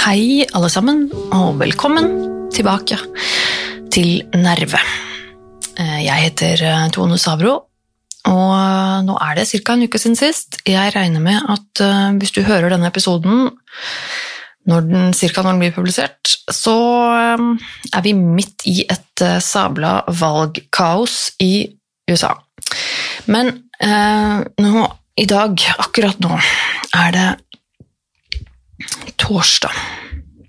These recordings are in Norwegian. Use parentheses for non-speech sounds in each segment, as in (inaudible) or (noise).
Hei, alle sammen, og velkommen tilbake til Nerve. Eh, Jeg heter eh, Tone Sabro, og eh, nå er det ca. en uke siden sist. Jeg regner med at eh, hvis du hører denne episoden når den, cirka når den blir publisert, så eh, er vi midt i et sabla valgkaos i USA. Men eh, nå, i dag, akkurat nå, er det torsdag.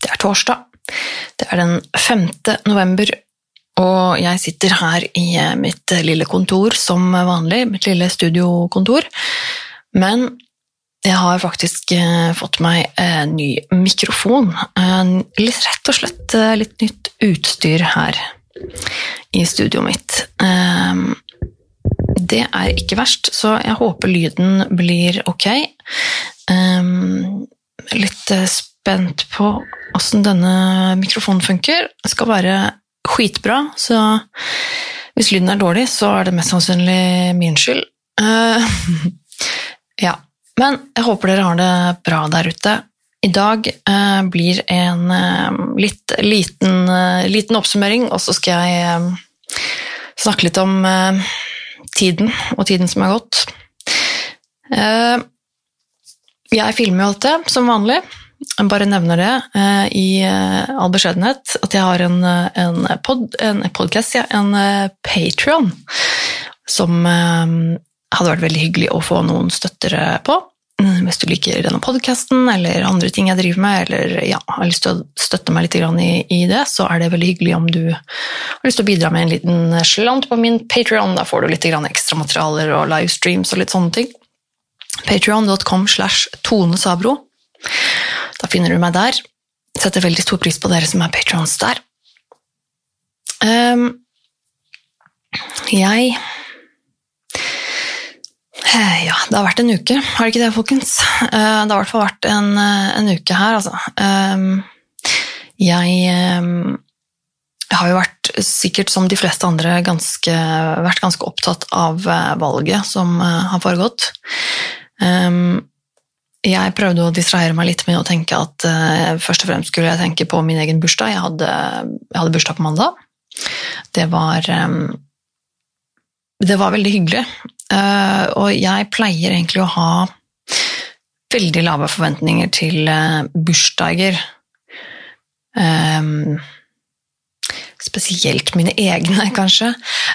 Det er torsdag. Det er den 5. november, og jeg sitter her i eh, mitt lille kontor som vanlig, mitt lille studiokontor. Men jeg har faktisk eh, fått meg en ny mikrofon. Litt, rett og slett eh, litt nytt utstyr her i studioet mitt. Eh, det er ikke verst, så jeg håper lyden blir ok. Litt eh, spent på åssen denne mikrofonen funker. Jeg skal være skitbra, så hvis lyden er dårlig, så er det mest sannsynlig min skyld. Eh, (laughs) ja. Men jeg håper dere har det bra der ute. I dag eh, blir en eh, litt liten, liten oppsummering, og så skal jeg snakke litt om tiden og tiden som har gått. Jeg filmer jo alt det, som vanlig. Jeg bare nevner det eh, i eh, all beskjedenhet, at jeg har en, eh, en, pod, en podcast, ja, en Patrion, Patreon, som eh, hadde vært veldig hyggelig å få noen støttere på. Mm, Hvis du liker denne podcasten eller andre ting jeg driver med, eller ja, har lyst til å støtte meg litt i, i det, så er det veldig hyggelig om du har lyst til å bidra med en liten slant på min Patreon. Da får du litt ekstra materialer og livestreams og litt sånne ting. Patreon.com slash tonesabro. Da finner du meg der. Setter veldig stor pris på dere som er patrons der. Um, jeg Eh, Ja, det har vært en uke, har det ikke det, folkens? Eh, Det har i hvert fall vært en, eh, en uke her, altså. Jeg, Jeg ehm, har jo vært, sikkert som de fleste andre, ganske, vært ganske opptatt av valget som har foregått. Jeg prøvde å distrahere meg litt med å tenke at uh, først og fremst skulle jeg tenke på min egen bursdag. Jeg hadde, jeg hadde bursdag på mandag. Det var, um, det var veldig hyggelig. Uh, og jeg pleier egentlig å ha veldig lave forventninger til uh, bursdager. Ehm, spesielt mine egne, kanskje.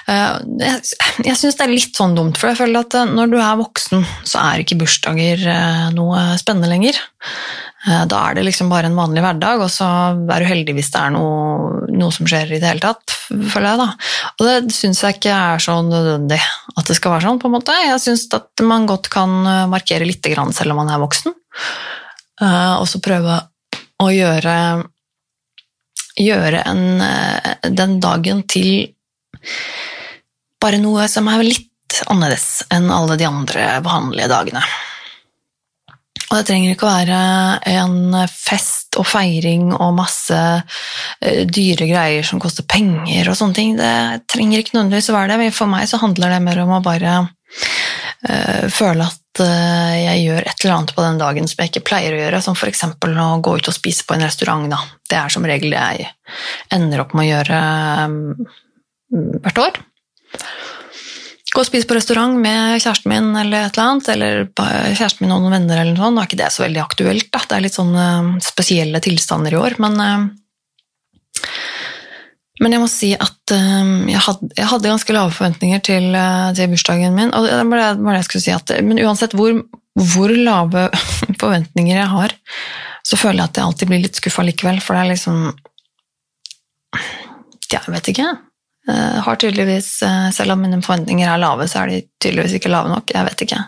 Eh, jeg jeg syns det er litt sånn dumt, for jeg føler at eh, når du er voksen, så er ikke bursdager eh, noe spennende lenger. Da er det liksom bare en vanlig hverdag, og så er du heldig hvis det er noe, noe som skjer i det hele tatt, føler jeg da. Og det syns jeg ikke er så nødvendig at det skal være sånn, på en måte. Jeg syns at man godt kan markere litt grann selv om man er voksen, og så prøve å gjøre gjøre en, eh, den dagen til bare noe som er litt annerledes enn alle de andre vanlige dagene. Og det trenger ikke å være en fest og feiring og masse eh, dyre greier som koster penger og sånne ting. Det trenger ikke nødvendigvis å være det, men for meg så handler det mer om å bare føle at eh, jeg gjør et eller annet på den dagen som jeg ikke pleier å gjøre, som eksempel å gå ut og spise på en restaurant. Da. Det er som regel det jeg ender opp med å gjøre mm, hvert år. Gå og spise på restaurant med kjæresten min eller et eller annet, eller kjæresten min og noen venner eller noe. Nå er ikke det så veldig aktuelt, da. Det er litt sånn eh, spesielle tilstander i år, men eh, men jeg må si at um, jeg, hadde, jeg hadde ganske lave forventninger til, eh, til bursdagen min. Og det var det, var jeg skulle si at, men uansett hvor, hvor lave (laughs) forventninger jeg har, så føler jeg at jeg alltid blir litt skuffa likevel. For det er liksom jeg vet ikke. Jeg har tydeligvis, eh, Selv om mine forventninger er lave, så er de tydeligvis ikke lave nok. Jeg vet ikke.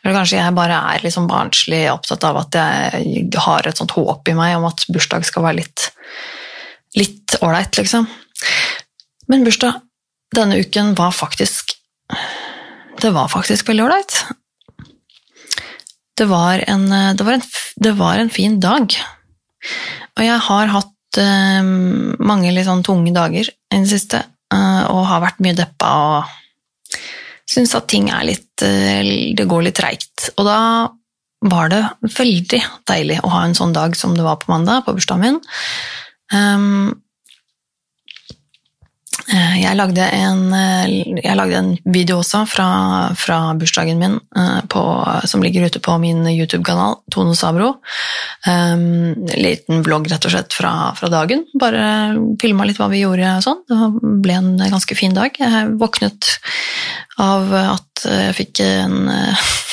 Eller kanskje jeg bare er liksom barnslig opptatt av at jeg har et sånt håp i meg om at bursdag skal være litt litt ålreit, liksom. Men bursdag denne uken var faktisk Det var faktisk veldig ålreit. det det, det var en fin dag. Og jeg har hatt uh, mange litt sånn tunge dager i det siste, uh, og har vært mye deppa og syns at ting er litt uh, Det går litt treigt. Og da var det veldig deilig å ha en sånn dag som det var på mandag, på bursdagen min. Um, jeg lagde, en, eh, jeg lagde en, video også fra, fra bursdagen min eh, på, som ligger ute på min YouTube-kanal, Tone Sabro. Um, liten vlogg rett og slett fra, fra dagen. Bare filma litt hva vi gjorde og sånn. Det ble en ganske fin dag. Jeg våknet av at jeg fikk en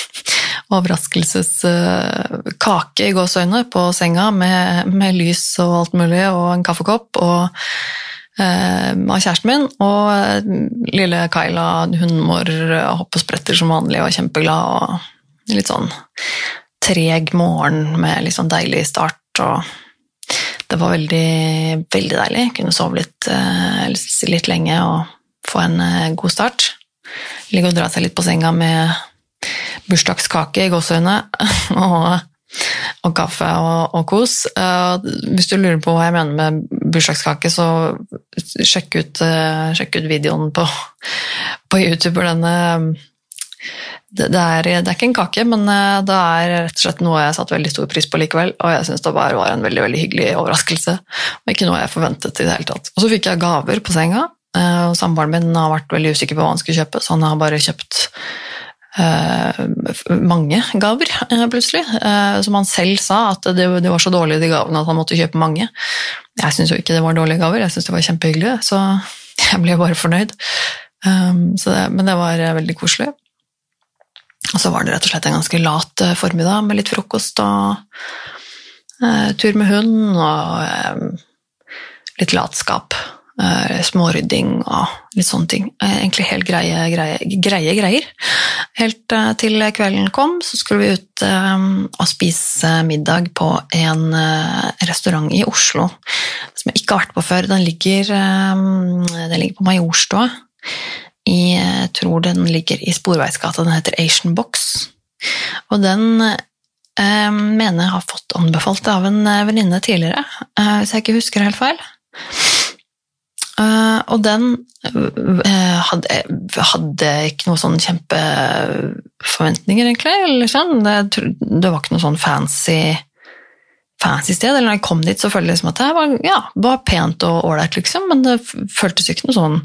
(laughs) overraskelseskake i gåseøyne på senga med, med lys og alt mulig, og en kaffekopp. og Eh, av kjæresten min. Og eh, lille Kyla hun må hoppe og spretter som vanlig og er kjempeglad. Og litt sånn treg morgen med litt sånn deilig start. og det var veldig, veldig deilig. Kunne sove litt, eh, litt lenge og få en god start. Ligge og dra seg litt på senga med bursdagskake i gåseøyne (laughs) og og kaffe og, og kos. Uh, hvis du lurer på hva jeg mener med bursdagskake, så sjekk ut, uh, sjekk ut videoen på, på YouTube. Denne, det, det, er, det, er, ikke en kake, men uh, det er rett og slett noe jeg satte veldig stor pris på likevel. Og jeg syns det bare var en veldig, veldig hyggelig overraskelse. Og ikke noe jeg forventet i det hele tatt. Og så fikk jeg gaver på senga. og Samboeren min har vært veldig usikker på hva han skulle kjøpe, så han har bare kjøpt Eh, mange gaver, eh, plutselig. Eh, som han selv sa, at det, var så dårlige de gavene at han måtte kjøpe mange. Jeg syns jo ikke det var dårlige gaver, jeg syns det var kjempehyggelig, så (laughs) jeg ble bare fornøyd. Det, men det var veldig koselig. Og så var det rett og slett en ganske lat formiddag med litt frokost og tur med hund og litt latskap. Uh, smårydding og litt sånne ting. Uh, egentlig helt greie, greie, greie greier. Helt uh, til kvelden kom, så skulle vi ut og spise middag på en restaurant i Oslo som jeg ikke har vært på før. Den ligger, den ligger på Majorstua. Jeg tror den ligger i Sporveisgata. Den heter Asian Box. Og den mener jeg har fått anbefalt av en venninne tidligere, hvis jeg ikke husker helt feil. Uh, og den uh, hadde, hadde, ikke noen sånn kjempeforventninger, egentlig. Eller sånn. det, det, var ikke noe sånn fancy, fancy sted. Eller når jeg kom dit, så følte jeg liksom at det var, ja, var pent og ålreit, liksom. Men det føltes ikke noe sånn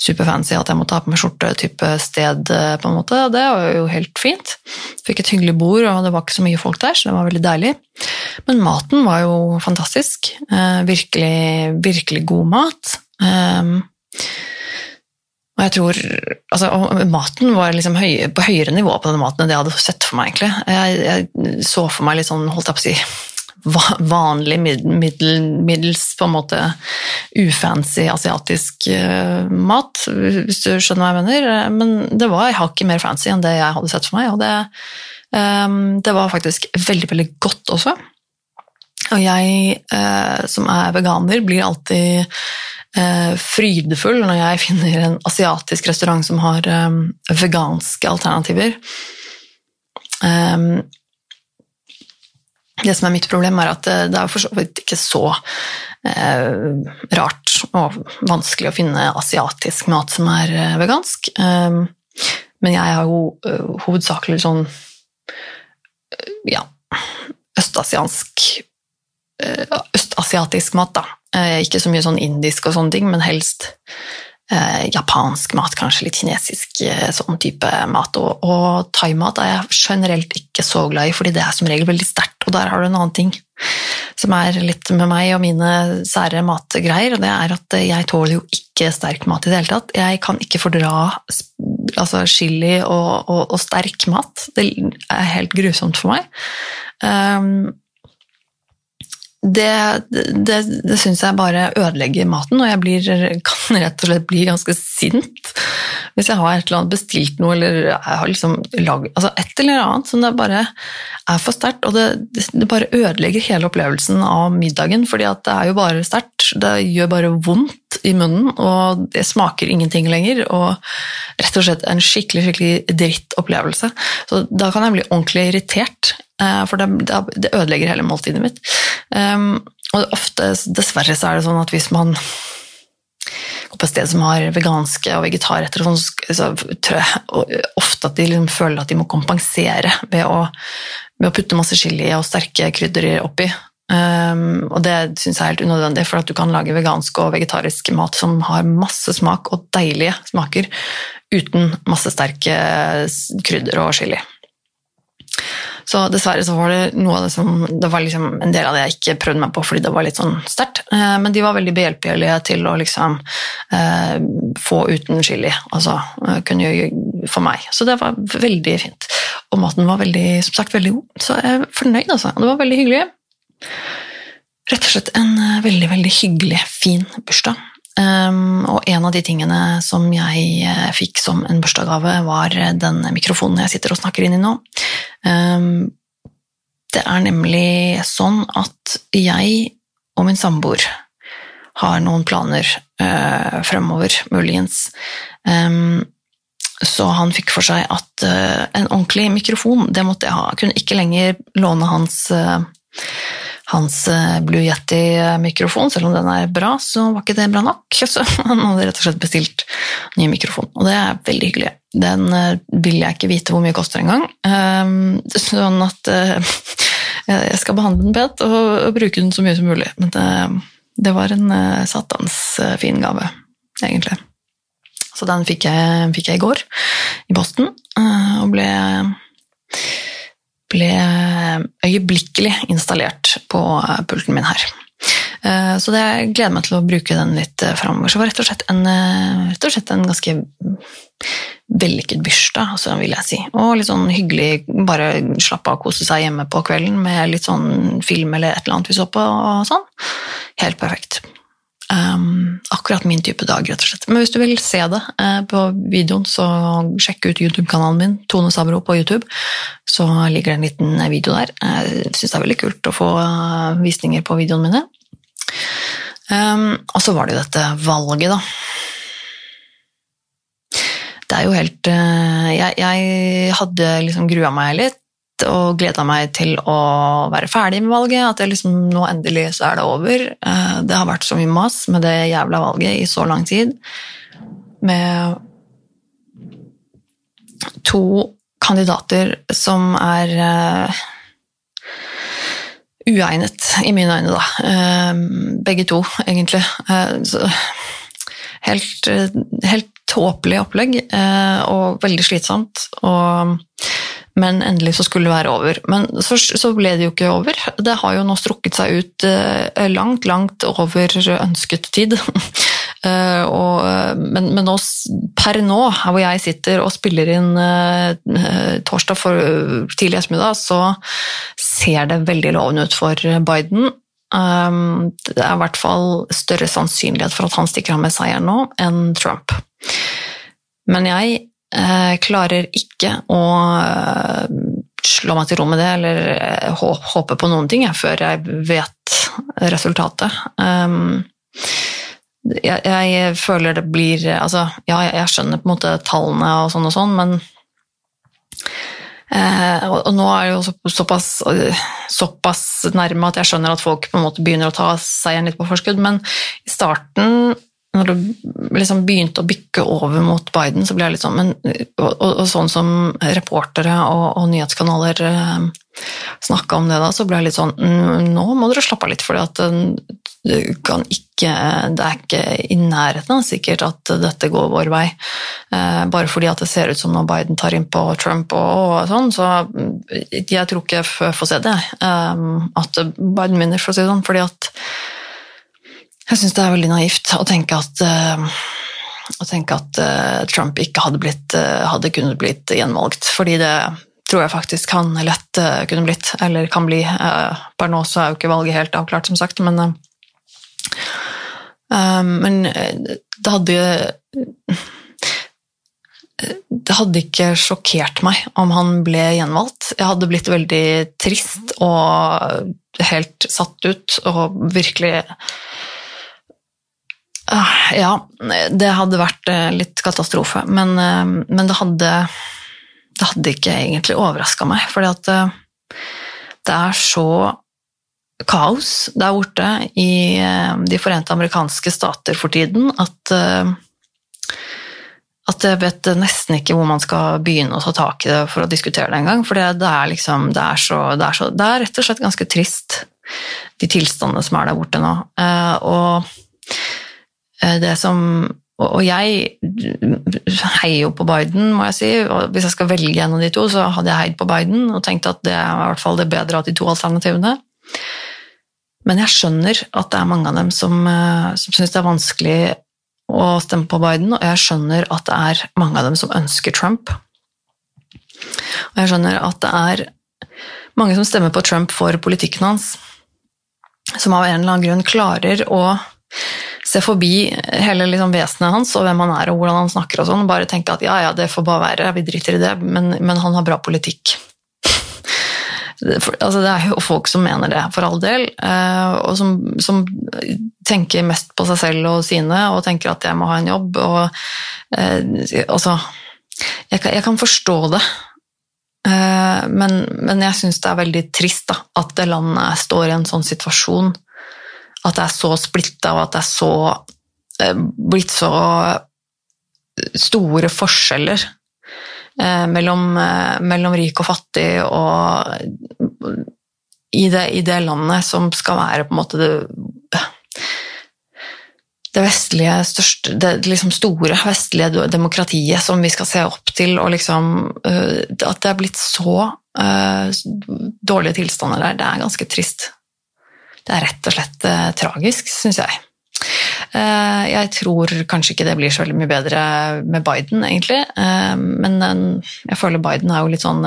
superfancy at jeg måtte ha på meg skjorte-type sted. Eh, på en måte. Det var jo helt fint. Fikk et hyggelig bord, og det var ikke så mye folk der, så det var veldig deilig. Men maten var jo fantastisk. Uh, virkelig, virkelig god mat. Um, og jeg tror altså, og Maten var liksom høy, på høyere nivå på denne maten enn det jeg hadde sett for meg. egentlig. Jeg, jeg så for meg litt sånn, holdt jeg på å si, vanlig, middel, middels på en måte ufancy asiatisk uh, mat, hvis du skjønner hva jeg mener. Men det var hakket mer fancy enn det jeg hadde sett for meg, og det, um, det var faktisk veldig, veldig godt også. Og jeg uh, som er veganer, blir alltid frydefull når jeg finner en asiatisk restaurant som har eh, veganske alternativer. Um, det som er mitt problem, er at det, det er for så vidt ikke så eh, rart og vanskelig å finne asiatisk mat som er eh, vegansk. Um, men jeg har jo hovedsakelig sånn ja, østasiansk Østasiatisk mat, da. Eh, ikke så mye sånn indisk og sånne ting, men helst eh, japansk mat, kanskje litt kinesisk eh, sånn type mat. Og, og thaimat er jeg generelt ikke så glad i, fordi det er som regel veldig sterkt. Og der har du en annen ting som er litt med meg og mine sære matgreier, og det er at jeg tåler jo ikke sterk mat i det hele tatt. Jeg kan ikke fordra altså chili og, og, og sterk mat. Det er helt grusomt for meg. Um, det, det, det syns jeg bare ødelegger maten, og jeg blir, kan rett og slett bli ganske sint hvis jeg har et eller annet bestilt noe, eller jeg har liksom lag, altså et eller annet som det bare er for sterkt, og det, det, bare ødelegger hele opplevelsen av middagen, fordi det er jo bare sterkt. Det gjør bare vondt i munnen, og det smaker ingenting lenger. Og rett og slett en skikkelig skikkelig dritt opplevelse. Så da kan jeg bli ordentlig irritert, eh, for det, det ødelegger hele måltidet mitt. Um, og ofte, dessverre, så er det sånn at hvis man på et sted som har veganske og vegetarretter, og sånn, så tror jeg ofte at de liksom føler at de må kompensere ved å, ved å putte masse chili og sterke krydderier oppi. Um, og det syns jeg er helt unødvendig, for at du kan lage vegansk og vegetarisk mat som har masse smak og deilige smaker uten masse sterke krydder og chili. Så dessverre så var det noe av det som Det var liksom en del av det jeg ikke prøvde meg på fordi det var litt sånn sterkt. Eh, men de var veldig behjelpelige til å liksom eh, få uten chili. Altså eh, kunne gjøre for meg. Så det var veldig fint. Og maten var veldig, som sagt, veldig god. Så jeg er fornøyd, altså. Det var veldig hyggelig. Rett og slett en veldig, veldig hyggelig, fin bursdag. Um, og en av de tingene som jeg uh, fikk som en bursdagsgave, var den mikrofonen jeg sitter og snakker inn i nå. Um, det er nemlig sånn at jeg og min samboer har noen planer uh, fremover, muligens. Um, så han fikk for seg at uh, en ordentlig mikrofon, det måtte jeg ha. Jeg kunne ikke lenger låne hans hans eh, Blue Yeti-mikrofon. Selv om den er bra, så var ikke det bra nok. (laughs) Så han hadde rett og slett bestilt ny mikrofon, og det er veldig hyggelig. Den eh, vil jeg ikke vite hvor mye koster engang, ehm, sånn at eh, (laughs) jeg skal behandle den pent og, bruke den så mye som mulig. Men det, det var en satans fin gave, egentlig. Så den fikk jeg, fikk jeg i går i Boston, og ble ble øyeblikkelig installert på pulten min her. Eh, så det jeg gleder meg til å bruke den litt eh, framover. Så det var rett og slett en, eh, og slett en ganske vellykket bursdag, altså, vil jeg si. Og litt sånn hyggelig, bare slappe av og kose seg hjemme på kvelden med litt sånn film eller et eller annet vi så på og sånn. Helt perfekt. Um, akkurat min type dag, rett og slett. Men hvis du vil se det uh, på videoen, så sjekk ut YouTube-kanalen min, Tone Sabro på YouTube. Så ligger det en liten video der. Jeg syns det er veldig kult å få uh, visninger på videoene mine. Um, og så var det jo dette valget, da. Det er jo helt uh, jeg, jeg, hadde liksom grua meg litt og gleda meg til å være ferdig med valget. At liksom, nå endelig så er det over. Eh, det har vært så mye mas med det jævla valget i så lang tid. Med to kandidater som er uh, uegnet, i mine øyne, da. Uh, begge to, egentlig. Uh, helt, helt tåpelig opplegg og veldig slitsomt. Og men endelig så skulle det være over. Men så, så, ble det jo ikke over. Det har jo nå strukket seg ut eh, langt, langt over ønsket tid. Uh, (laughs) og, men, men nå, per nå, her hvor jeg sitter og spiller inn uh, torsdag for, tidlig ettermiddag, så ser det veldig lovende ut for Biden. Um, det er i hvert fall større sannsynlighet for at han stikker av med seieren nå, enn Trump. Men jeg Eh, klarer ikke å eh, slå meg til ro med det eller eh, håpe på noen ting jeg, før jeg vet resultatet. Jeg, jeg, føler det blir Altså, ja, jeg skjønner på en måte tallene og sånn og sånn, men og nå er det jo såpass, såpass nærme at jeg skjønner at folk på en måte begynner å ta seieren litt på forskudd, men i starten når det liksom begynte å bykke over mot Biden, så ble jeg litt sånn men, og, og, og, sånn som reportere og, og nyhetskanaler eh, snakka om det da, så ble jeg litt sånn Nå må dere slappe av litt, for det, det er ikke i nærheten sikkert at dette går vår vei. Eh, bare fordi at det ser ut som når Biden tar inn på Trump og, og sånn, så jeg tror ikke jeg får se det, eh, at Biden vinner, for å si det sånn. fordi at jeg syns det er veldig naivt å tenke at, uh, å tenke at uh, Trump ikke hadde, blitt, uh, hadde, kunnet blitt gjenvalgt, fordi det tror jeg faktisk han lett kunne blitt, eller kan bli. Per nå så er jo ikke valget helt avklart, som sagt, men Men det hadde det hadde ikke sjokkert meg om han ble gjenvalgt. Jeg hadde blitt veldig trist og helt satt ut og virkelig Ja, det hadde vært eh, litt katastrofe, men, eh, men det hadde det hadde ikke egentlig overraska meg, fordi at eh, det er så kaos der borte i De forente amerikanske stater for tiden at at jeg vet nesten ikke hvor man skal begynne å ta tak i det for å diskutere det engang. For det, er liksom, det er, så, det, er så, det er rett og slett ganske trist, de tilstandene som er der borte nå. Og det som og jeg heier jo på Biden, må jeg si. og Hvis jeg skal velge en av de to, så hadde jeg heid på Biden og tenkt at det er i hvert fall det bedre av de to alternativene. Men jeg skjønner at det er mange av dem som, eh, som syns det er vanskelig å stemme på Biden, og jeg skjønner at det er mange av dem som ønsker Trump. Og jeg skjønner at det er mange som stemmer på Trump for politikken hans, som av en eller annen grunn klarer å se forbi hele liksom vesenet hans og hvem han er og hvordan han snakker og sånn, bare tenke at ja, ja, det får bare være, vi driter i det, men, men han har bra politikk. Altså, det er jo folk som mener det, for all del, eh, og som, som, tenker mest på seg selv og sine og tenker at jeg må ha en jobb. Og, eh, altså jeg kan, jeg kan, forstå det, eh, men, men jeg syns det er veldig trist da, at det landet står i en sånn situasjon. At det er så splitta, og at det er så blitt så store forskjeller Eh, mellom, eh, mellom, rik og fattig og i det, i det, landet som skal være på en måte det, det vestlige største, det liksom store vestlige demokratiet som vi skal se opp til, og liksom eh, At det er blitt så uh, dårlige tilstander der, det er ganske trist. Det er rett og slett uh, tragisk, syns jeg. Eh, jeg tror kanskje ikke det blir så veldig mye bedre med Biden, egentlig. Eh, men eh, jeg føler Biden er jo litt sånn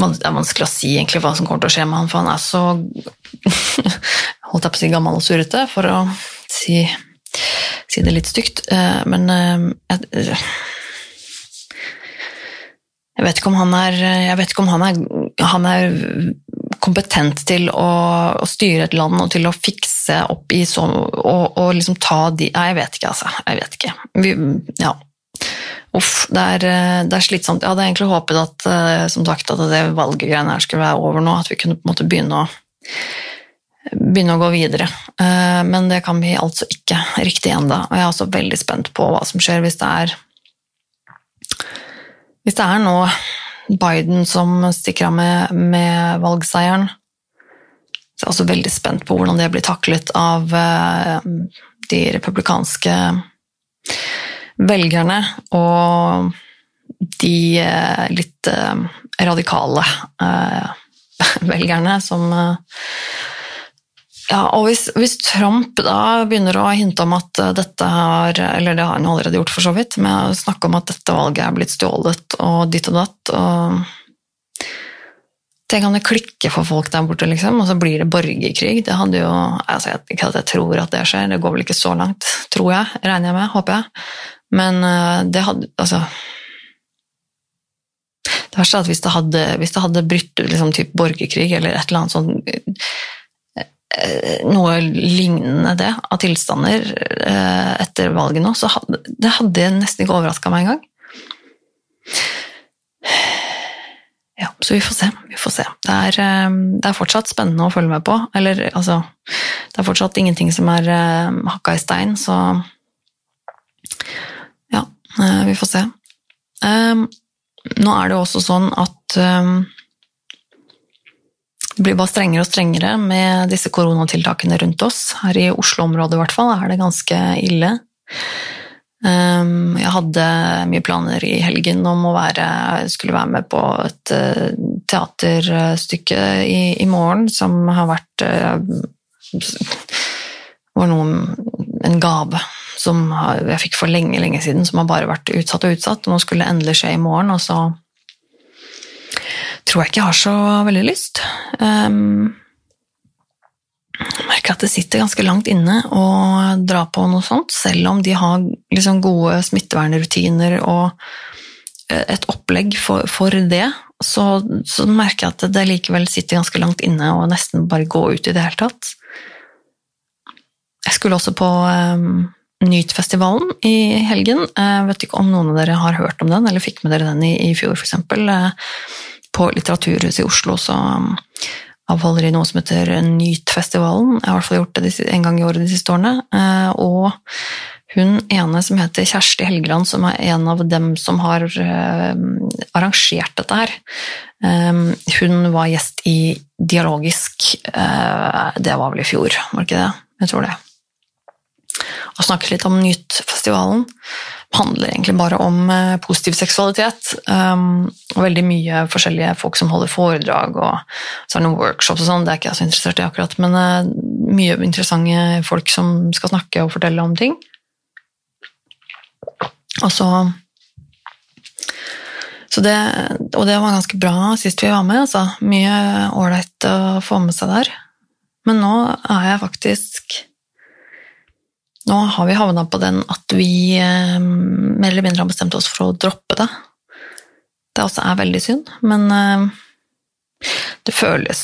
Det er vanskelig å si egentlig hva som kommer til å skje med han, for han er så (laughs) holdt jeg på å si gammel og surrete, for å si, si det litt stygt. Men jeg, jeg vet ikke om han er, ikke om han er, han er kompetent til å, å, styre et land og til å fikse opp i så og, og, liksom ta de Nei, jeg vet ikke, altså. Jeg vet ikke. Vi, ja. Uff, det er, det er, slitsomt. Jeg hadde egentlig håpet at, eh, som sagt, at det valggreiene her skulle være over nå, at vi kunne på en måte begynne å, begynne å gå videre. Eh, men det kan vi altså ikke riktig ennå. Og jeg er også veldig spent på hva som skjer hvis det er Hvis det er nå Biden som stikker av med, med valgseieren. Så jeg er også veldig spent på hvordan det blir taklet av uh, de republikanske velgerne og de uh, litt uh, radikale (laughs) velgerne som ja, og hvis, hvis, Trump da begynner å hinte om at eh, dette har Eller det har han allerede gjort, for så vidt, med å snakke om at dette valget er blitt stjålet og ditt og datt og Tenk om det klikker for folk der borte, liksom, og så blir det borgerkrig. Det hadde jo altså, Ikke at jeg tror at det skjer, det går vel ikke så langt, tror jeg. Regner jeg med, håper jeg. Men eh, det hadde Altså Det verste er at hvis det hadde, hvis det hadde brutt ut liksom, borgerkrig eller et eller annet Eh, noe lignende det av tilstander eh, etter valget nå, så det hadde nesten ikke overraska meg engang. Ja, så vi får se. Vi får se. Det er, eh, det er, fortsatt spennende å følge med på. Eller altså Det er fortsatt ingenting som er hakka i stein, så Ja, vi får se. Nå er det jo også sånn at blir bare strengere og strengere med disse koronatiltakene rundt oss. Her i Oslo-området i hvert fall er det ganske ille. Ehm, jeg hadde mye planer i helgen om å være, skulle være med på et eh, teaterstykke i, i morgen som har vært eh, var noe, en gave som jeg fikk for lenge, lenge siden, som har bare vært utsatt og utsatt. og Nå skulle det endelig skje i morgen, og så tror jeg ikke har så veldig lyst. Um, jeg merker at det sitter ganske langt inne å dra på noe sånt, selv om de har liksom gode smittevernrutiner og eh, et opplegg for, for det, så, så, merker jeg at det likevel sitter ganske langt inne og nesten bare gå ut i det hele tatt. Jeg skulle også på um, Nytfestivalen i helgen. Jeg vet ikke om noen av dere har hørt om den, eller fikk med dere den i, i fjor, f.eks. På Litteraturhuset i Oslo så um, avholder de noe som heter Nytfestivalen. Jeg har i hvert fall gjort det en gang i året de siste årene. Eh, og hun ene som heter Kjersti Helgeland, som er en av dem som har uh, arrangert dette her, um, hun var gjest i Dialogisk Det var vel i fjor, var det ikke det? Jeg tror det. Og snakket litt om Nytfestivalen handler egentlig bare om eh, positiv seksualitet. Um, og veldig mye forskjellige folk som holder foredrag, og så er det noen workshops og sånn, det er ikke jeg så interessert i akkurat, men uh, mye interessante folk som skal snakke og fortelle om ting. Og så så det, og det var ganske bra sist vi var med. Altså. Mye ålreit å få med seg der. Men nå er jeg faktisk nå har vi havna på den at vi eh, mer eller mindre har bestemt oss for å droppe det. Det også er veldig synd, men eh, det føles,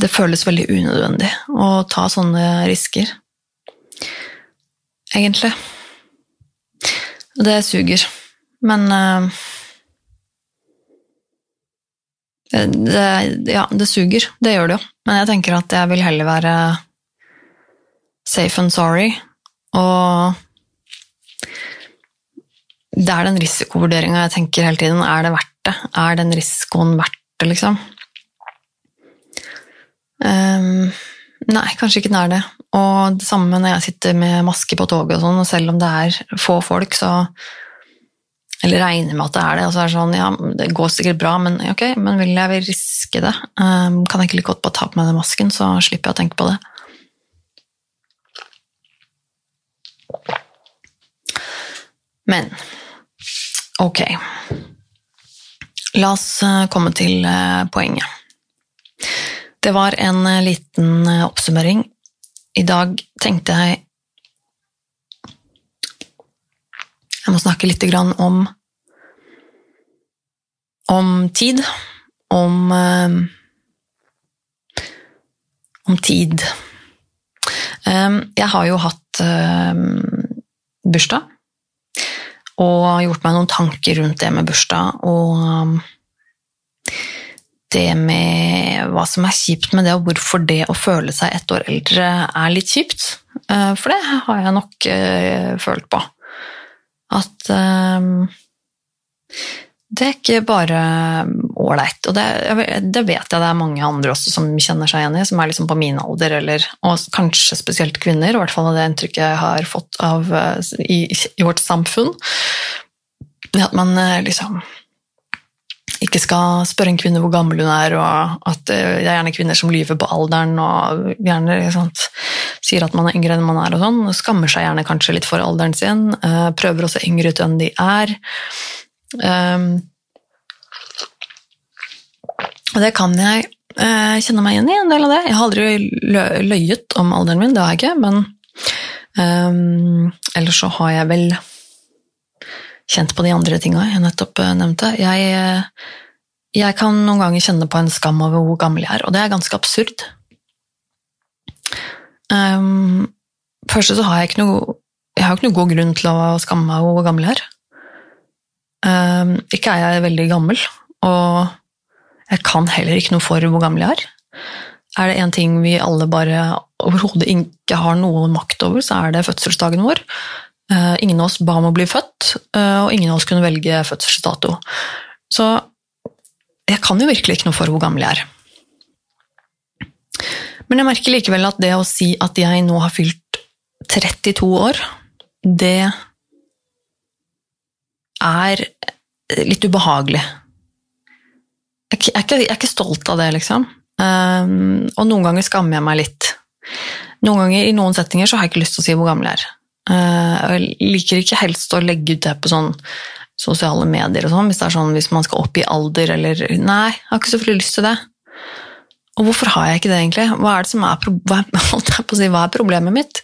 det føles veldig unødvendig å ta sånne risker. Egentlig. Det suger. Men eh, det, ja, det suger. Det gjør det jo. Men jeg tenker at jeg vil heller være safe and sorry og det er den risikovurderinga jeg tenker hele tiden. Er det verdt det? Er den risikoen verdt det, liksom? Um, nei, kanskje ikke den er det. Og det samme når jeg sitter med maske på toget og sånn, og selv om det er få folk, så Eller regner med at det er det, og så er det sånn Ja, det går sikkert bra, men ok, men vil jeg riske det? Um, kan jeg ikke like godt bare ta på meg den masken, så slipper jeg å tenke på det? Men ok La oss eh, komme til eh, poenget. Det var en eh, liten oppsummering. I dag tenkte jeg Jeg må snakke litt om om tid. Om om tid. Jeg har jo hatt bursdag og gjort meg noen tanker rundt det med bursdag og um, det med hva som er kjipt med det, og hvorfor det å føle seg ett år eldre er litt kjipt. Uh, for det har jeg nok uh, følt på. At um, det er ikke bare ålreit. Og det, det, vet jeg det er mange andre også som kjenner seg igjen i, som er liksom på min alder, eller, og kanskje spesielt kvinner, i hvert fall av det inntrykket jeg har fått av, i, i, vårt samfunn. At man eh, liksom ikke skal spørre en kvinne hvor gammel hun er, og at det er gjerne kvinner som lyver på alderen og gjerne liksom, sier at man er yngre enn man er, og sånn. Skammer seg gjerne kanskje litt for alderen sin, prøver å se yngre ut enn de er. Um, og det kan jeg uh, kjenne meg igjen i, en del av det. Jeg har aldri løyet om alderen min, det har jeg ikke, men um, ellers så har jeg vel kjent på de andre tinga jeg nettopp uh, nevnte. Jeg, uh, jeg, kan noen ganger kjenne på en skam over hvor gammel jeg er, og det er ganske absurd. Um, først så har jeg ikke noe jeg har ikke noen god grunn til å skamme meg over hvor gammel jeg er. Um, ikke er jeg veldig gammel, og jeg kan heller ikke noe for hvor gammel jeg er. Er det én ting vi alle bare overhodet ikke har noe makt over, så er det fødselsdagen vår. Uh, ingen av oss ba om å bli født, uh, og ingen av oss kunne velge fødselsdato. Så jeg kan jo virkelig ikke noe for hvor gammel jeg er. Men jeg merker likevel at det å si at jeg nå har fylt 32 år, det er litt ubehagelig. Jeg er ikke, jeg er ikke stolt av det, liksom. Um, og noen ganger skammer jeg meg litt. Noen ganger, I noen settinger så har jeg ikke lyst til å si hvor gammel jeg er. Uh, jeg liker ikke helst å legge ut det på sånn sosiale medier og sånn, hvis det er sånn hvis man skal opp i alder eller Nei, jeg har ikke så lyst til det. Og hvorfor har jeg ikke det, egentlig? Hva er, det som er, hva, (laughs) si, hva er problemet mitt?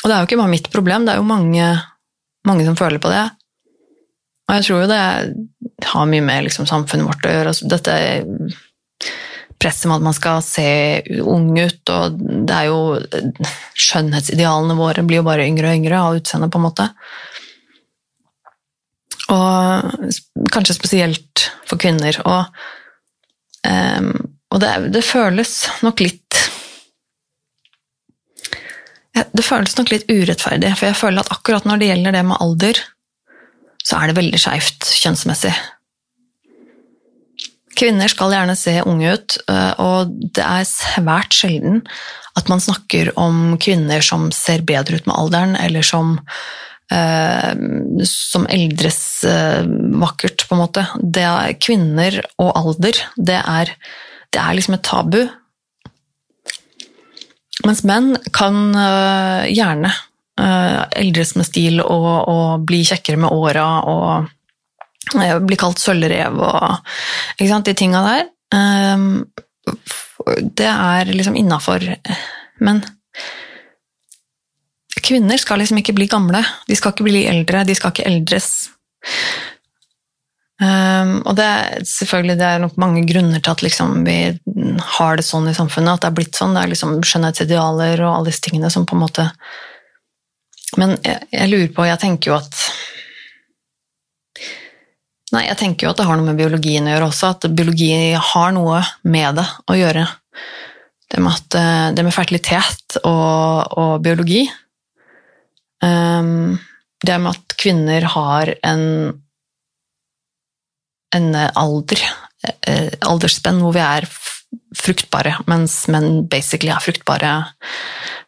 Og det er jo ikke bare mitt problem, det er jo mange, mange som føler på det. Og jeg tror jo det har mye med liksom, samfunnet vårt å gjøre. Altså, dette presset med at man skal se ung ut, og det er jo Skjønnhetsidealene våre blir jo bare yngre og yngre av utseendet, på en måte. Og kanskje spesielt for kvinner. Og, um, og det, det, føles nok litt Det føles nok litt urettferdig, for jeg føler at akkurat når det gjelder det med alder, så er det veldig skeivt kjønnsmessig. Kvinner skal gjerne se unge ut, eh, og det er svært sjelden at man snakker om kvinner som ser bedre ut med alderen, eller som, eh, som eldres eh, vakkert, på en måte. Det er kvinner og alder, det er, det er liksom et tabu. Mens menn kan eh, gjerne uh, eldres med stil og, og, bli kjekkere med åra og bli kalt sølvrev og de tinga der. Um, det er liksom innafor. Men kvinner skal liksom ikke bli gamle. De skal ikke bli eldre, de skal ikke eldres. Um, og det er selvfølgelig det er nok mange grunner til at liksom vi har det sånn i samfunnet, at det er blitt sånn. Det er liksom skjønnhetsidealer og alle disse tingene som på en måte Men jeg, jeg lurer på, jeg tenker jo at Nei, jeg tenker jo at det har noe med biologien å gjøre også, at biologi har noe med det å gjøre. Det med, at, eh, det med fertilitet og, og biologi. Um, det med at kvinner har en, en alder, eh, aldersspenn hvor vi er fruktbare, mens menn basically er fruktbare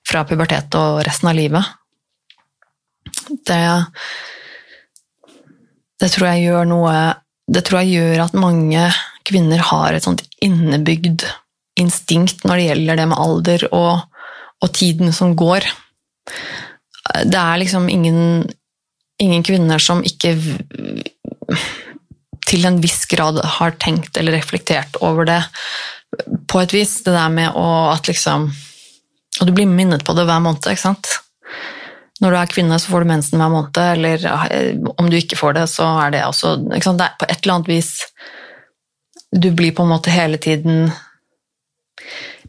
fra pubertet og resten av livet. Det det tror jeg gjør noe Det tror jeg gjør at mange kvinner har et sånt innebygd instinkt når det gjelder det med alder og, og tiden som går. Det er liksom ingen, ingen kvinner som ikke til en viss grad har tenkt eller reflektert over det på et vis. Det der med å at liksom Og du blir minnet på det hver måned, ikke sant? Når du er kvinne, så får du mensen hver måned, eller eh, om du ikke får det, så er det også det er På et eller annet vis Du blir på en måte hele tiden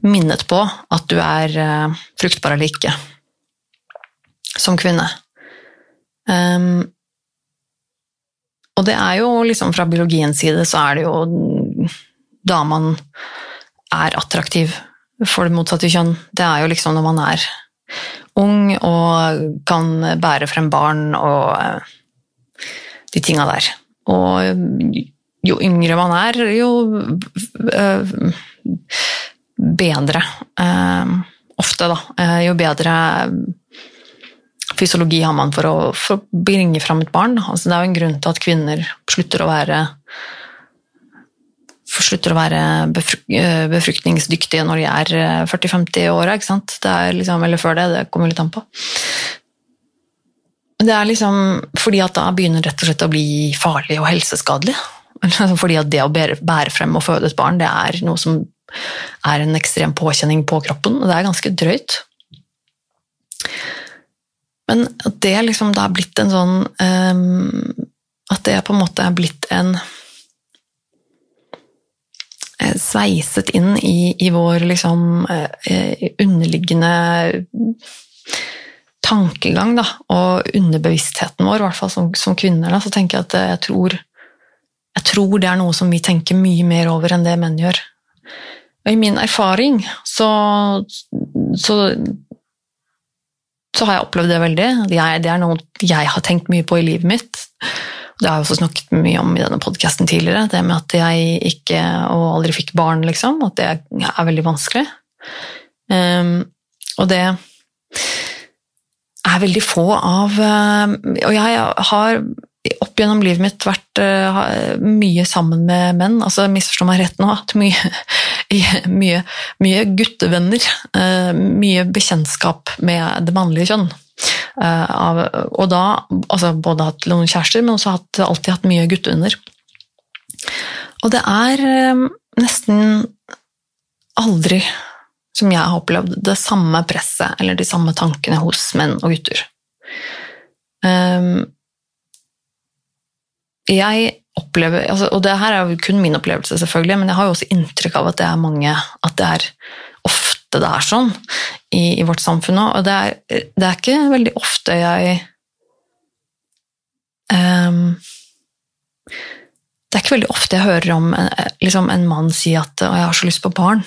minnet på at du er uh, fruktbar eller ikke som kvinne. Um, og det er jo liksom fra biologiens side så er det jo da man er attraktiv for det motsatte kjønn. Det er jo liksom når man er ung og kan bære frem barn og eh, de tinga der. Og jo yngre man er, jo eh, bedre eh, Ofte, da. Jo bedre fysiologi har man for å, bringe fram et barn. Altså, det er jo en grunn til at kvinner slutter å være slutter å være eh, befruktningsdyktige når de er 40-50 år, liksom, eller før det. Det kommer litt an på. Det er liksom fordi at da begynner rett og slett å bli farlig og helseskadelig. (laughs) Fordi at det å bære frem og føde et barn, det er noe som er en ekstrem påkjenning på kroppen, og det er ganske drøyt. Men at det liksom da er blitt en sånn um, At det på en måte er blitt en Eh, sveiset inn i, i vår liksom eh, underliggende tankegang, da, og underbevisstheten vår, i hvert fall som, som kvinner, da, så tenker jeg at eh, jeg tror, jeg tror det er noe som vi tenker mye mer over enn det menn gjør. Og i min erfaring så, så, så har jeg opplevd det veldig. Er, det er noe jeg har tenkt mye på i livet mitt. Det har jeg også snakket mye om i denne podkasten tidligere, det med at jeg ikke og aldri fikk barn, liksom. At det er veldig vanskelig. Um, og det er veldig få av uh, Og jeg har opp gjennom livet mitt vært uh, mye sammen med menn. altså Misforstå meg rett nå, hatt mye, (laughs) mye, mye guttevenner. Uh, mye bekjentskap med det mannlige kjønn. Uh, av, og da altså både hatt noen kjærester, men også hatt, alltid hatt mye guttevenner. Og det er um, nesten aldri, som jeg har opplevd, det samme presset eller de samme tankene hos menn og gutter. Um, jeg opplever, altså, og det her er jo kun min opplevelse, selvfølgelig, men jeg har jo også inntrykk av at det er mange, at det er ofte det er sånn i, i vårt samfunn nå. Og det er, det er, ikke veldig ofte jeg um, Det er ikke veldig ofte jeg hører om en, liksom en mann si at 'jeg har så lyst på barn'.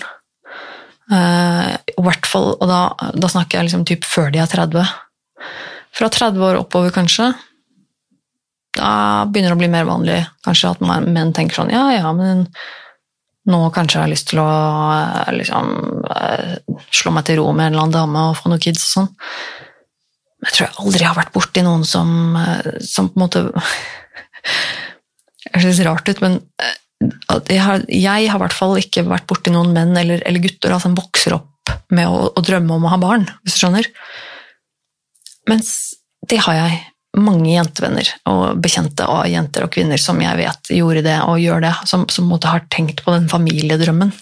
Uh, hvert fall, og da, da, snakker jeg liksom typ før de er 30. Fra 30 år oppover, kanskje, da begynner det å bli mer vanlig kanskje at menn tenker sånn Ja, ja, men nå kanskje jeg har lyst til å eh, liksom, eh, slå meg til ro med en eller annen dame og få noen kids og sånn. Men jeg tror jeg aldri har vært borti noen som, eh, som på en måte (laughs) Det høres rart ut, men jeg har, jeg har i hvert fall ikke vært borti noen menn eller, eller gutter som vokser opp med å, å, drømme om å ha barn, hvis du skjønner. Mens det har jeg mange jentevenner og bekjente av jenter og kvinner som jeg vet gjorde det og gjør det, som, som har tenkt på den familiedrømmen.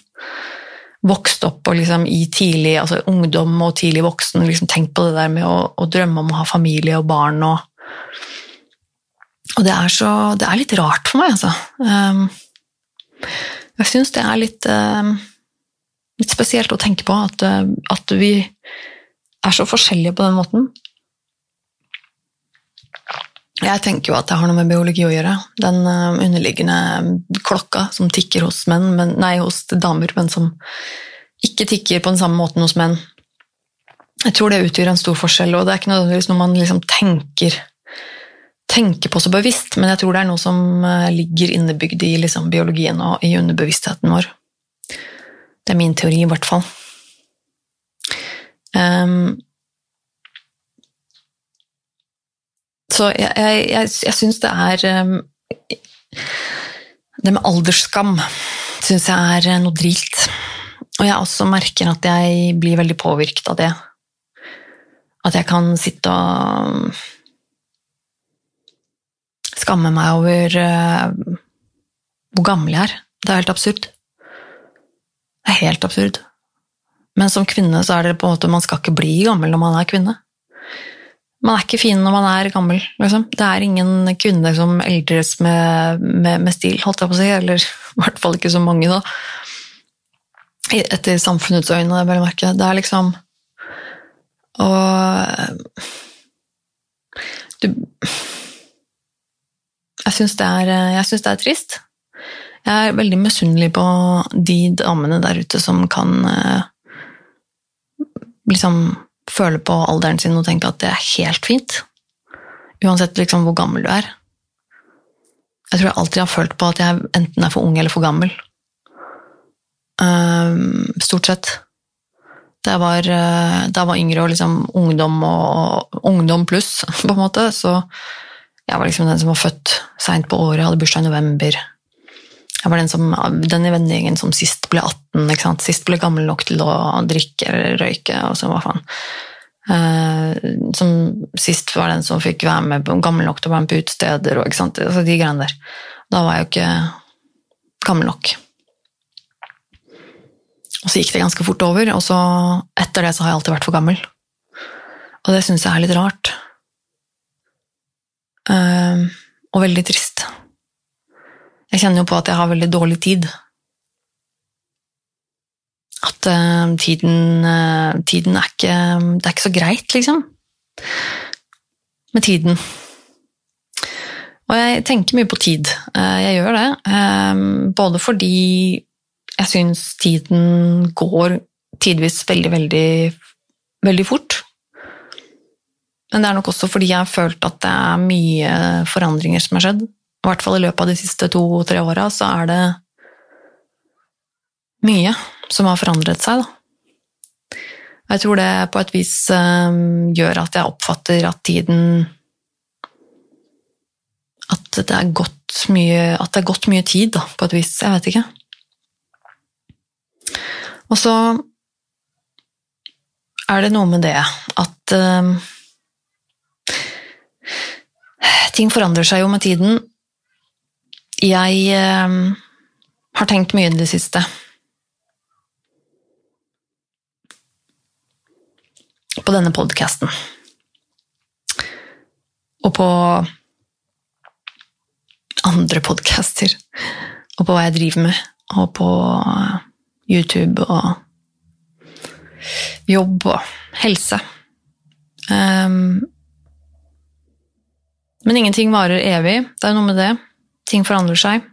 Vokst opp og liksom i tidlig altså ungdom og tidlig voksen liksom tenkt på det der med å, å, drømme om å ha familie og barn. Og, og det, er så, det er litt rart for meg, altså. Um, jeg syns det er litt, um, litt, spesielt å tenke på at, at vi er så forskjellige på den måten. Jeg tenker jo at det har noe med biologi å gjøre. Den uh, underliggende klokka som tikker hos, menn, men, nei, hos damer, men som ikke tikker på den samme måten hos menn. Jeg tror det utgjør en stor forskjell, og det er ikke nødvendigvis noe man liksom tenker, tenker, på så bevisst, men jeg tror det er noe som uh, ligger innebygd i liksom, biologien og i underbevisstheten vår. Det er min teori, i hvert fall. Så jeg, jeg, jeg, syns det er um, Det med aldersskam syns jeg er noe drilt. Og jeg også merker at jeg blir veldig påvirket av det. At jeg kan sitte og skamme meg over uh, hvor gammel jeg er. Det er helt absurd. Det er helt absurd. Men som kvinne så er det på en måte man skal ikke bli gammel når man er kvinne. Man er ikke fin når man er gammel. Liksom. Det er ingen kvinner som eldres med, med, med, stil, holdt jeg på å si. Eller i hvert fall ikke så mange, da. Etter samfunnets øyne, vel å merke. Det er liksom Og du Jeg syns det, det, er trist. Jeg er veldig misunnelig på de damene der ute som kan eh, liksom føle på alderen sin og tenke at det er helt fint. Uansett liksom hvor gammel du er. Jeg tror jeg alltid har følt på at jeg enten er for ung eller for gammel. Um, stort sett. Da jeg var, uh, da jeg var yngre og liksom ungdom og ungdom pluss, (laughs) på en måte, så jeg var liksom den som var født seint på året, hadde bursdag i november. Jeg var den, som, den i vennegjengen som sist ble 18, ikke sant? sist ble gammel nok til å drikke eller røyke. og så hva faen. Uh, som sist var den som fikk være med, gammel nok til å være med på utesteder? Altså, de greiene der. Da var jeg jo ikke gammel nok. Og så gikk det ganske fort over, og så etter det så har jeg alltid vært for gammel. Og det syns jeg er litt rart. Uh, og veldig trist. Jeg kjenner jo på at jeg har veldig dårlig tid. At uh, tiden, uh, tiden er ikke Det er ikke så greit, liksom. Med tiden. Og jeg tenker mye på tid. Uh, jeg gjør det. både fordi jeg syns tiden går tidvis veldig, veldig, veldig fort. Men det er nok også fordi jeg har følt at det er mye forandringer som har skjedd i hvert fall i løpet av de siste to-tre åra, så er det mye som har forandret seg, da. Jeg tror det på et vis um, gjør at jeg oppfatter at tiden At det er gått mye, at det er gått mye tid, da, på et vis. Jeg vet ikke. Og så er det noe med det at um, Ting forandrer seg jo med tiden, jeg eh, har tenkt mye i det siste. På denne podkasten. Og på andre podcaster. Og på hva jeg driver med. Og på eh, YouTube og jobb og helse. Um, men ingenting varer evig. Det er noe med det. Ting forandrer seg.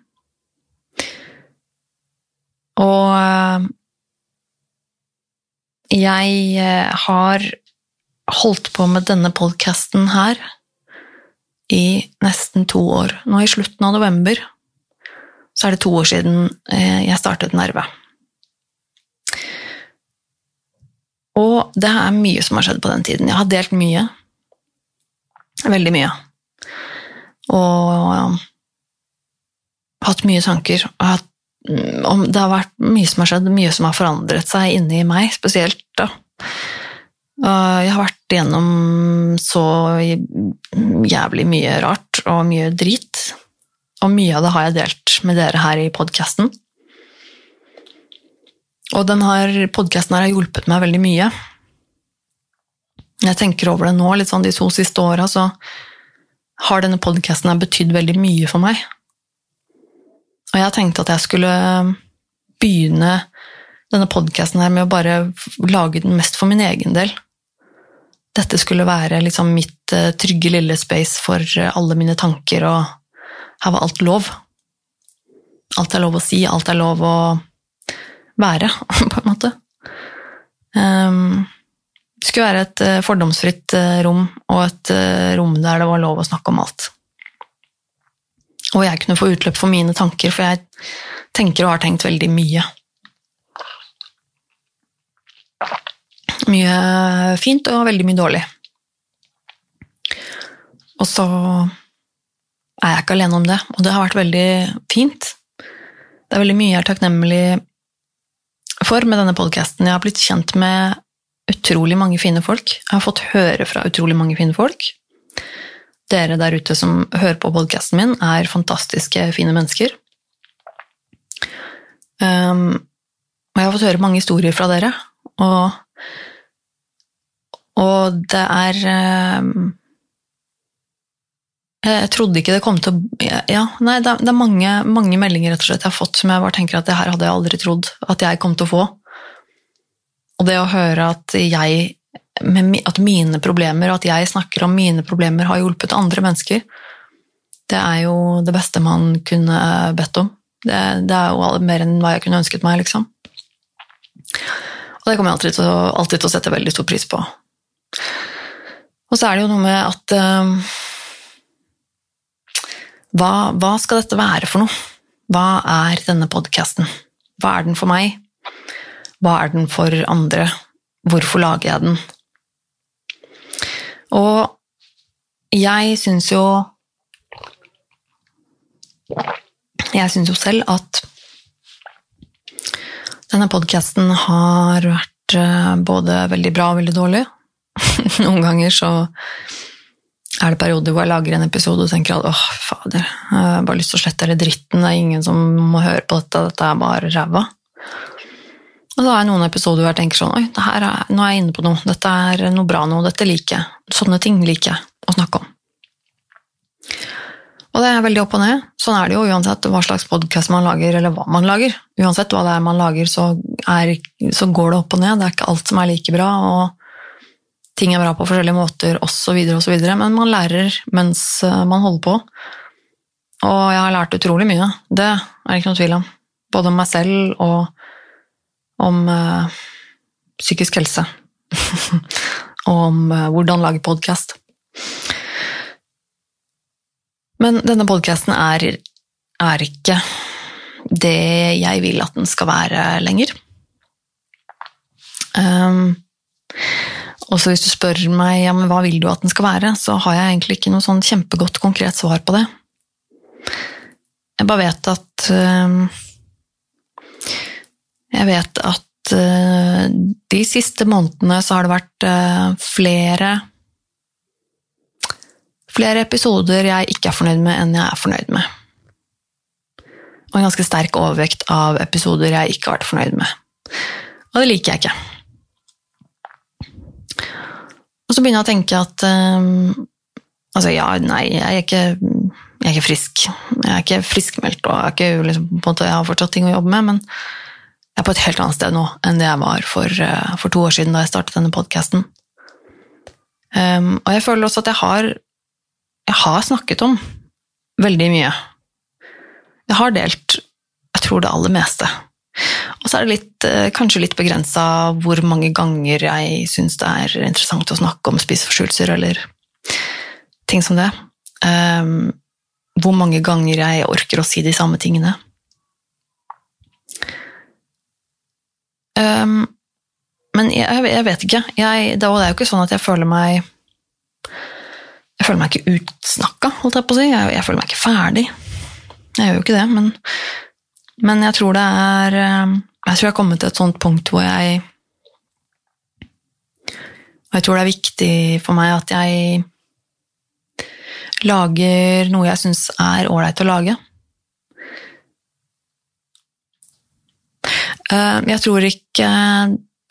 Og eh, jeg eh, har holdt på med denne podkasten her i nesten to år. Nå i slutten av november så er det to år siden eh, jeg startet Nerve. Og det er mye som har skjedd på den tiden. Jeg har delt mye. Veldig mye. Og hatt mye tanker. Hatt, om, det har vært mye som har skjedd, mye som har forandret seg inni meg, spesielt da. Jeg har vært gjennom så jævlig mye rart og mye drit. Og mye av det har jeg delt med dere her i podkasten. Og denne podkasten har hjulpet meg veldig mye. Jeg tenker over det nå, litt sånn de to siste åra, så har denne podkasten betydd veldig mye for meg. Og jeg tenkte at jeg skulle begynne denne podkasten med å bare lage den mest for min egen del. Dette skulle være liksom mitt uh, trygge lille space for uh, alle mine tanker, og her var alt lov. Alt er lov å si, alt er lov å være, (laughs) på en måte. Um, det skulle være et uh, fordomsfritt rom, og et rom der det var lov å snakke om alt. Og jeg kunne få utløp for mine tanker, for jeg tenker og har tenkt veldig mye. Mye fint og veldig mye dårlig. Og så er jeg ikke alene om det, og det har vært veldig fint. Det er veldig mye jeg er takknemlig for med denne podkasten. Jeg har blitt kjent med utrolig mange fine folk. Jeg har fått høre fra utrolig mange fine folk. Dere der ute som hører på podkasten min, er fantastiske, fine mennesker. Um, og jeg har fått høre mange historier fra dere, og, og det er um, jeg trodde ikke det kom til å ja, Nei, det, er mange, mange, meldinger rett og slett jeg har fått som jeg bare tenker at det her hadde jeg aldri trodd at jeg kom til å få. Og det å høre at jeg at mine problemer, og at jeg snakker om mine problemer, har hjulpet andre mennesker, det er jo det beste man kunne bedt om. Det, det er jo mer enn hva jeg kunne ønsket meg, liksom. Og det kommer jeg alltid til, å, alltid til å sette veldig stor pris på. Og så er det jo noe med at uh, hva, hva, skal dette være for noe? Hva er denne podkasten? Hva er den for meg? Hva er den for andre? Hvorfor lager jeg den? Og jeg syns jo Jeg syns jo selv at denne podkasten har vært eh, både veldig bra og veldig dårlig. (laughs) Noen ganger så er det perioder hvor jeg lager en episode og tenker at åh, fader, jeg har bare lyst til å slette hele dritten, det er ingen som må høre på dette, dette er bare ræva. Og så har jeg noen episoder hvor jeg tenker sånn oi, er, nå er jeg inne på noe, dette er noe bra nå. dette liker jeg. Sånne ting liker jeg å snakke om. Og det er veldig opp og ned. Sånn er det jo uansett hva slags podkast man lager, eller hva man lager. Uansett hva det er man lager, så, er, så går det opp og ned. Det er ikke alt som er like bra. og ting er bra på forskjellige måter osv., osv., men man lærer mens eh, man holder på. Og jeg har lært utrolig mye, det er det ikke noe tvil om. Både om meg selv og om uh, psykisk helse. (laughs) og om uh, hvordan lage podkast. Men denne podkasten er, er ikke det jeg vil at den skal være lenger. Um, og så hvis du spør meg ja, men hva vil du at den skal være, så har jeg egentlig ikke noe sånn kjempegodt, konkret svar på det. Jeg bare vet at uh, Jeg vet at uh, de siste månedene så har det vært uh, flere Flere episoder jeg ikke er fornøyd med, enn jeg er fornøyd med. Og en ganske sterk overvekt av episoder jeg ikke har vært fornøyd med. Og det liker jeg ikke. Og så begynner jeg å tenke at um, Altså, ja, nei, jeg er ikke, jeg er ikke frisk. Jeg er ikke friskmeldt, og jeg, ikke, liksom, måte, jeg har fortsatt ting å jobbe med, men jeg er på et helt annet sted nå enn det jeg var for, uh, for to år siden da jeg startet denne podkasten. Um, og jeg føler også at jeg har, jeg har snakket om veldig mye. Jeg har delt, jeg tror, det aller meste. Og så er det litt, uh, kanskje litt begrensa hvor mange ganger jeg syns det er interessant å snakke om spiseforstyrrelser eller ting som det. Um, hvor mange ganger jeg orker å si de samme tingene. Um, men jeg, jeg, vet ikke. Jeg, det er jo ikke sånn at jeg føler meg Jeg føler meg ikke utsnakka, holdt jeg på å si. Jeg, jeg, føler meg ikke ferdig. Jeg gjør jo ikke det, men, men jeg tror det er ehm, Jeg tror jeg har kommet til et sånt punkt hvor jeg Og jeg tror det er viktig for meg at jeg lager noe jeg syns er ålreit å lage. Eh, jeg tror ikke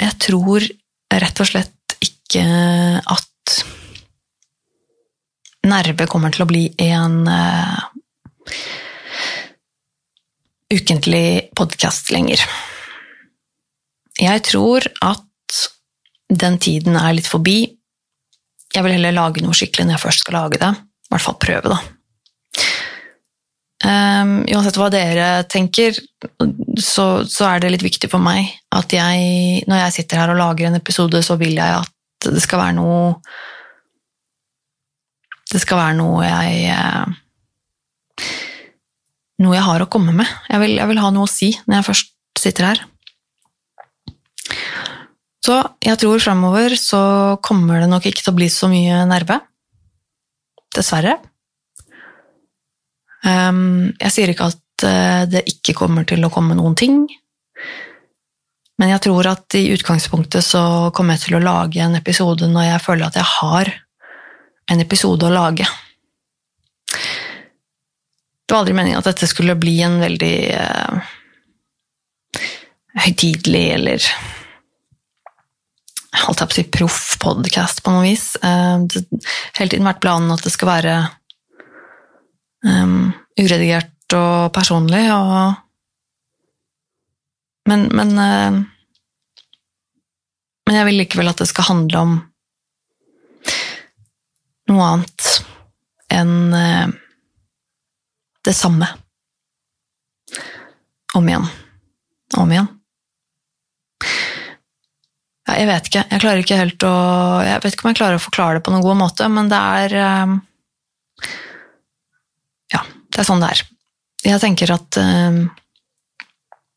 Jeg tror rett og slett ikke at Nerve kommer til å bli en uh, ukentlig podkast lenger. Jeg tror at den tiden er litt forbi. Jeg vil heller lage noe skikkelig når jeg først skal lage det i hvert fall prøve, da. Um, uansett hva dere tenker, så, så, er det litt viktig for meg at jeg, når jeg sitter her og lager en episode, så vil jeg at det skal være noe Det skal være noe jeg uh, Noe jeg har å komme med. Jeg vil, jeg vil, ha noe å si når jeg først sitter her. Så jeg tror fremover så kommer det nok ikke til å bli så mye nerve. Dessverre. Um, jeg sier ikke at uh, det ikke kommer til å komme noen ting, men jeg tror at i utgangspunktet så kommer jeg til å lage en episode når jeg føler at jeg har en episode å lage. Det var aldri meningen at dette skulle bli en veldig uh, høytidelig eller holdt jeg på å si proff podkast på noe vis. Uh, det har hele tiden vært planen at det skal være um, uredigert og personlig, og Men, men uh, Men jeg vil likevel at det skal handle om noe annet enn uh, det samme. Om igjen. Om igjen. Ja, jeg vet ikke. Jeg klarer ikke helt å Jeg vet ikke om jeg klarer å forklare det på noen god måte, men det er um, det er sånn det er. Jeg tenker at uh,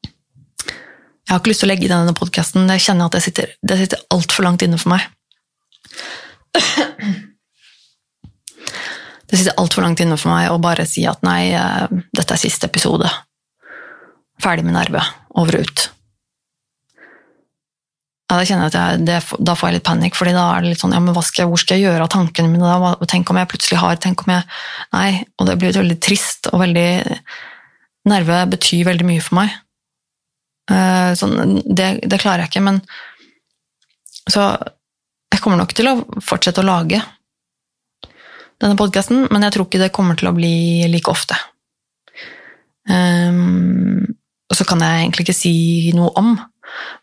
Jeg har ikke lyst til å legge denne podkasten. Jeg kjenner at det sitter, det sitter altfor langt inne for meg. (clears throat) Det sitter altfor langt inne for meg å bare si at nei, uh, dette er siste episode. Ferdig med nerve. Over og ut. Ja, da kjenner jeg at jeg, det, da får jeg litt panikk, fordi da er det litt sånn ja, men skal jeg, hvor skal jeg gjøre av tankene mine da? Tenk om jeg plutselig har Tenk om jeg Nei. Og det blir veldig trist og veldig Nerve betyr veldig mye for meg. Uh, sånn, det, det, klarer jeg ikke, men Så jeg kommer nok til å fortsette å lage denne podkasten, men jeg tror ikke det kommer til å bli like ofte. Um, og så kan jeg egentlig ikke si noe om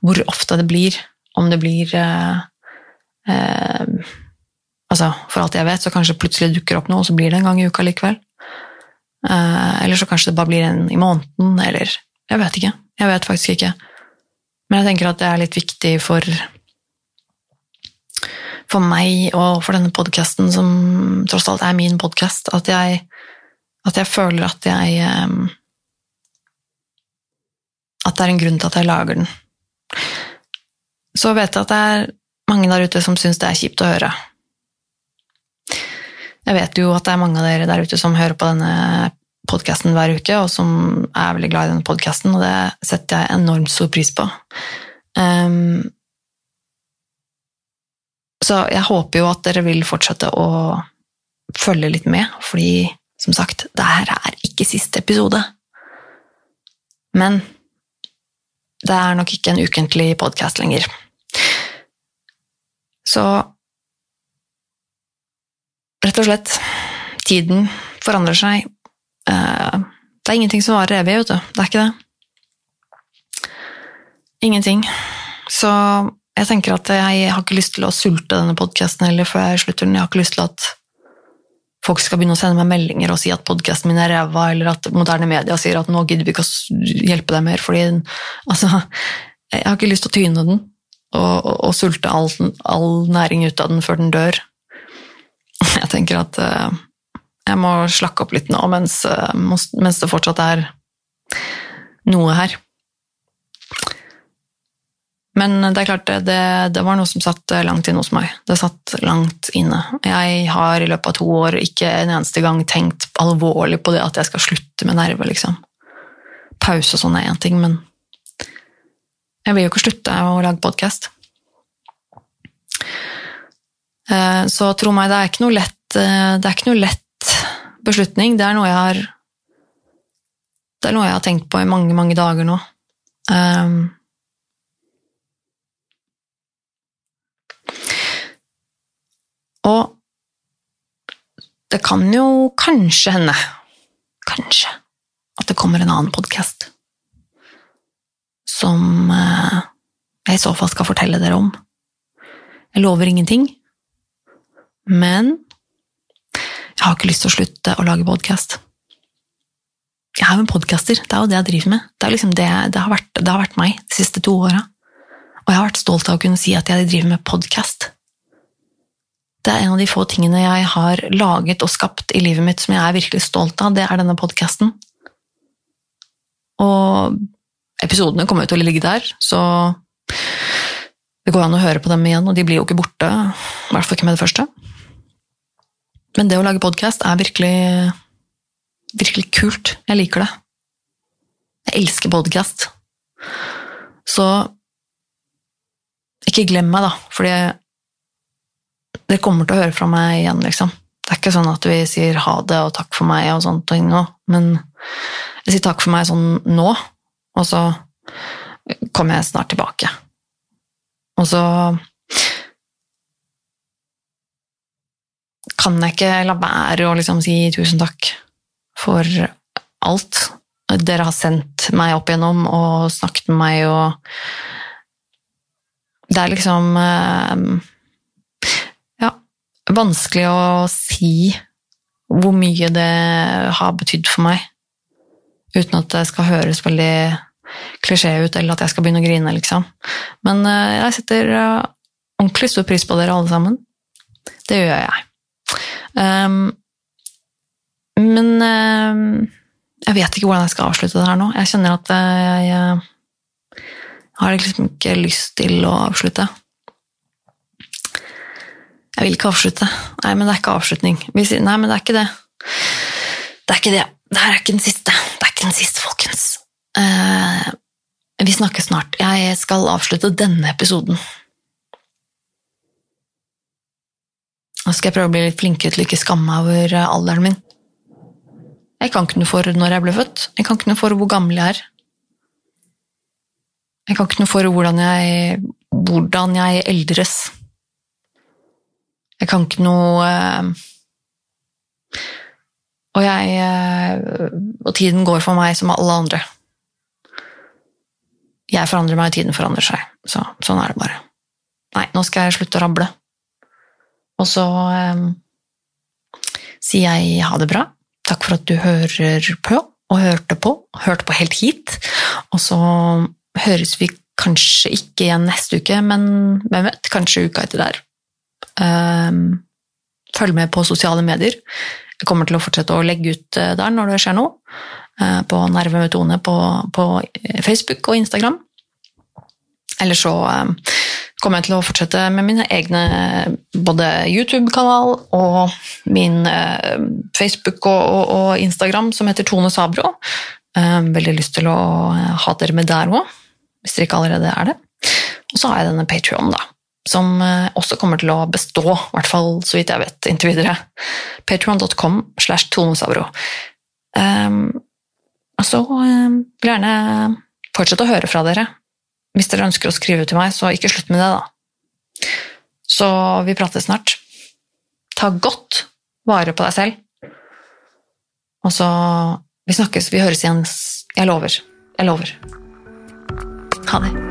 hvor ofte det blir om det blir eh, eh, Altså, for alt jeg vet, så kanskje plutselig dukker opp noe, og så blir det en gang i uka likevel. Eh, eller så kanskje det bare blir en i måneden, eller Jeg vet ikke. Jeg vet faktisk ikke. Men jeg tenker at det er litt viktig for for meg og for denne podkasten, som tross alt er min podkast, at, at, jeg føler at jeg um, At det er en grunn til at jeg lager den. Så vet jeg at det er mange der ute som syns det er kjipt å høre. Jeg vet jo at det er mange av dere der ute som hører på denne podkasten hver uke, og som er veldig glad i denne podkasten, og det setter jeg enormt stor pris på. Um, så jeg håper jo at dere vil fortsette å følge litt med, fordi som sagt, det her er ikke siste episode. Men det er nok ikke en ukentlig podkast lenger. Så rett og slett tiden forandrer seg. Eh, det er ingenting som varer evig, vet du. Det er ikke det. Ingenting. Så jeg tenker at jeg har ikke lyst til å sulte denne podkasten heller før jeg slutter den. Jeg har ikke lyst til at folk skal begynne å sende meg meldinger og si at podkasten min er ræva, eller at moderne media sier at nå gidder vi ikke å hjelpe deg mer, fordi altså, jeg har ikke lyst til å tyne den og, og, og sulte all, all, næring ut av den før den dør. Jeg tenker at uh, jeg må slakke opp litt nå mens, uh, mens det fortsatt er noe her. Men det er klart, det, det, var noe som satt langt inne hos meg. Det satt langt inne. Jeg har i løpet av to år ikke en eneste gang tenkt alvorlig på det at jeg skal slutte med nerve, liksom. Pause og sånn er én ting, men jeg vil jo ikke slutte å lage podkast. Eh, så tro meg, det er ikke noe lett, eh, det er ikke noe lett beslutning. Det er noe jeg har Det er noe jeg har tenkt på i mange, mange dager nå. Um, Og det kan jo kanskje hende, kanskje, at det kommer en annen podkast som eh, jeg i så fall skal fortelle dere om. Jeg lover ingenting, men jeg har ikke lyst til å slutte å lage podkast. Jeg er jo en podcaster, det er jo det jeg driver med. Det, liksom det, det, har vært, det, har vært, meg de siste to åra. Og jeg har vært stolt av å kunne si at jeg driver med podkast. Det er en av de få tingene jeg har laget og skapt i livet mitt som jeg er virkelig stolt av. Det er denne podkasten. Og episodene kommer jo til å ligge der, så det går an å høre på dem igjen, og de blir jo ikke borte. I hvert fall ikke med det første. Men det å lage podkast er virkelig, virkelig kult. Jeg liker det. Jeg elsker podkast. Så ikke glem meg, da, fordi dere kommer til å høre fra meg igjen, liksom. Det er ikke sånn at vi sier ha det og takk for meg og sånt ting nå, men jeg sier takk for meg sånn nå, og så kommer jeg snart tilbake. Og så kan jeg ikke la være å liksom si tusen takk for alt dere har sendt meg opp igjennom og snakket med meg og Det er liksom eh, vanskelig å si hvor mye det har betydd for meg, uten at det skal høres veldig klisjé ut, eller at jeg skal begynne å grine, liksom. Men eh, jeg setter eh, ordentlig stor pris på dere alle sammen. Det gjør jeg. Um, men um, jeg vet ikke hvordan jeg skal avslutte det her nå. Jeg kjenner at jeg, jeg har liksom ikke lyst til å avslutte. Jeg vil ikke avslutte. Nei, men det er ikke avslutning. Vi sier nei, men det er ikke det. Det er ikke det. Det her er ikke den siste. Det er ikke den siste, folkens. Uh, vi snakkes snart. Jeg skal avslutte denne episoden. Nå skal jeg prøve å bli litt flinkere til å ikke skamme meg over eh, alderen min. Jeg kan ikke noe for når jeg ble født. Jeg kan ikke noe for hvor gammel jeg er. Jeg kan ikke noe for hvordan jeg, hvordan jeg eldres. Jeg kan ikke noe eh, Og jeg eh, Og tiden går for meg som alle andre. Jeg forandrer meg, og tiden forandrer seg. Så, sånn er det bare. Nei, nå skal jeg slutte å rable. Og så eh, sier jeg ha det bra. Takk for at du hører på, og hørte på. Hørte på helt hit. Og så høres vi kanskje ikke igjen neste uke, men hvem vet? Kanskje uka etter der. Ehm, følg med på sosiale medier. Jeg kommer til å fortsette å legge ut eh, der når det skjer noe. Eh, på Nerve med Tone på, på Facebook og Instagram. Eller så ehm, kommer jeg til å fortsette med mine egne både YouTube-kanal og min eh, Facebook og, og, og, Instagram som heter Tone Sabro. Ehm, veldig lyst til å ha dere med der òg, hvis dere ikke allerede er det. Og så har jeg denne Patrion, da som eh, også kommer til å bestå, i hvert fall så vidt jeg vet, inntil videre. Patron.com slash tonesabro. Um, og så um, vil gjerne fortsette å høre fra dere. Hvis dere ønsker å skrive til meg, så ikke slutt med det, da. Så vi prates snart. Ta godt vare på deg selv. Og så Vi snakkes, vi høres igjen. Jeg lover. Jeg lover. Ha det.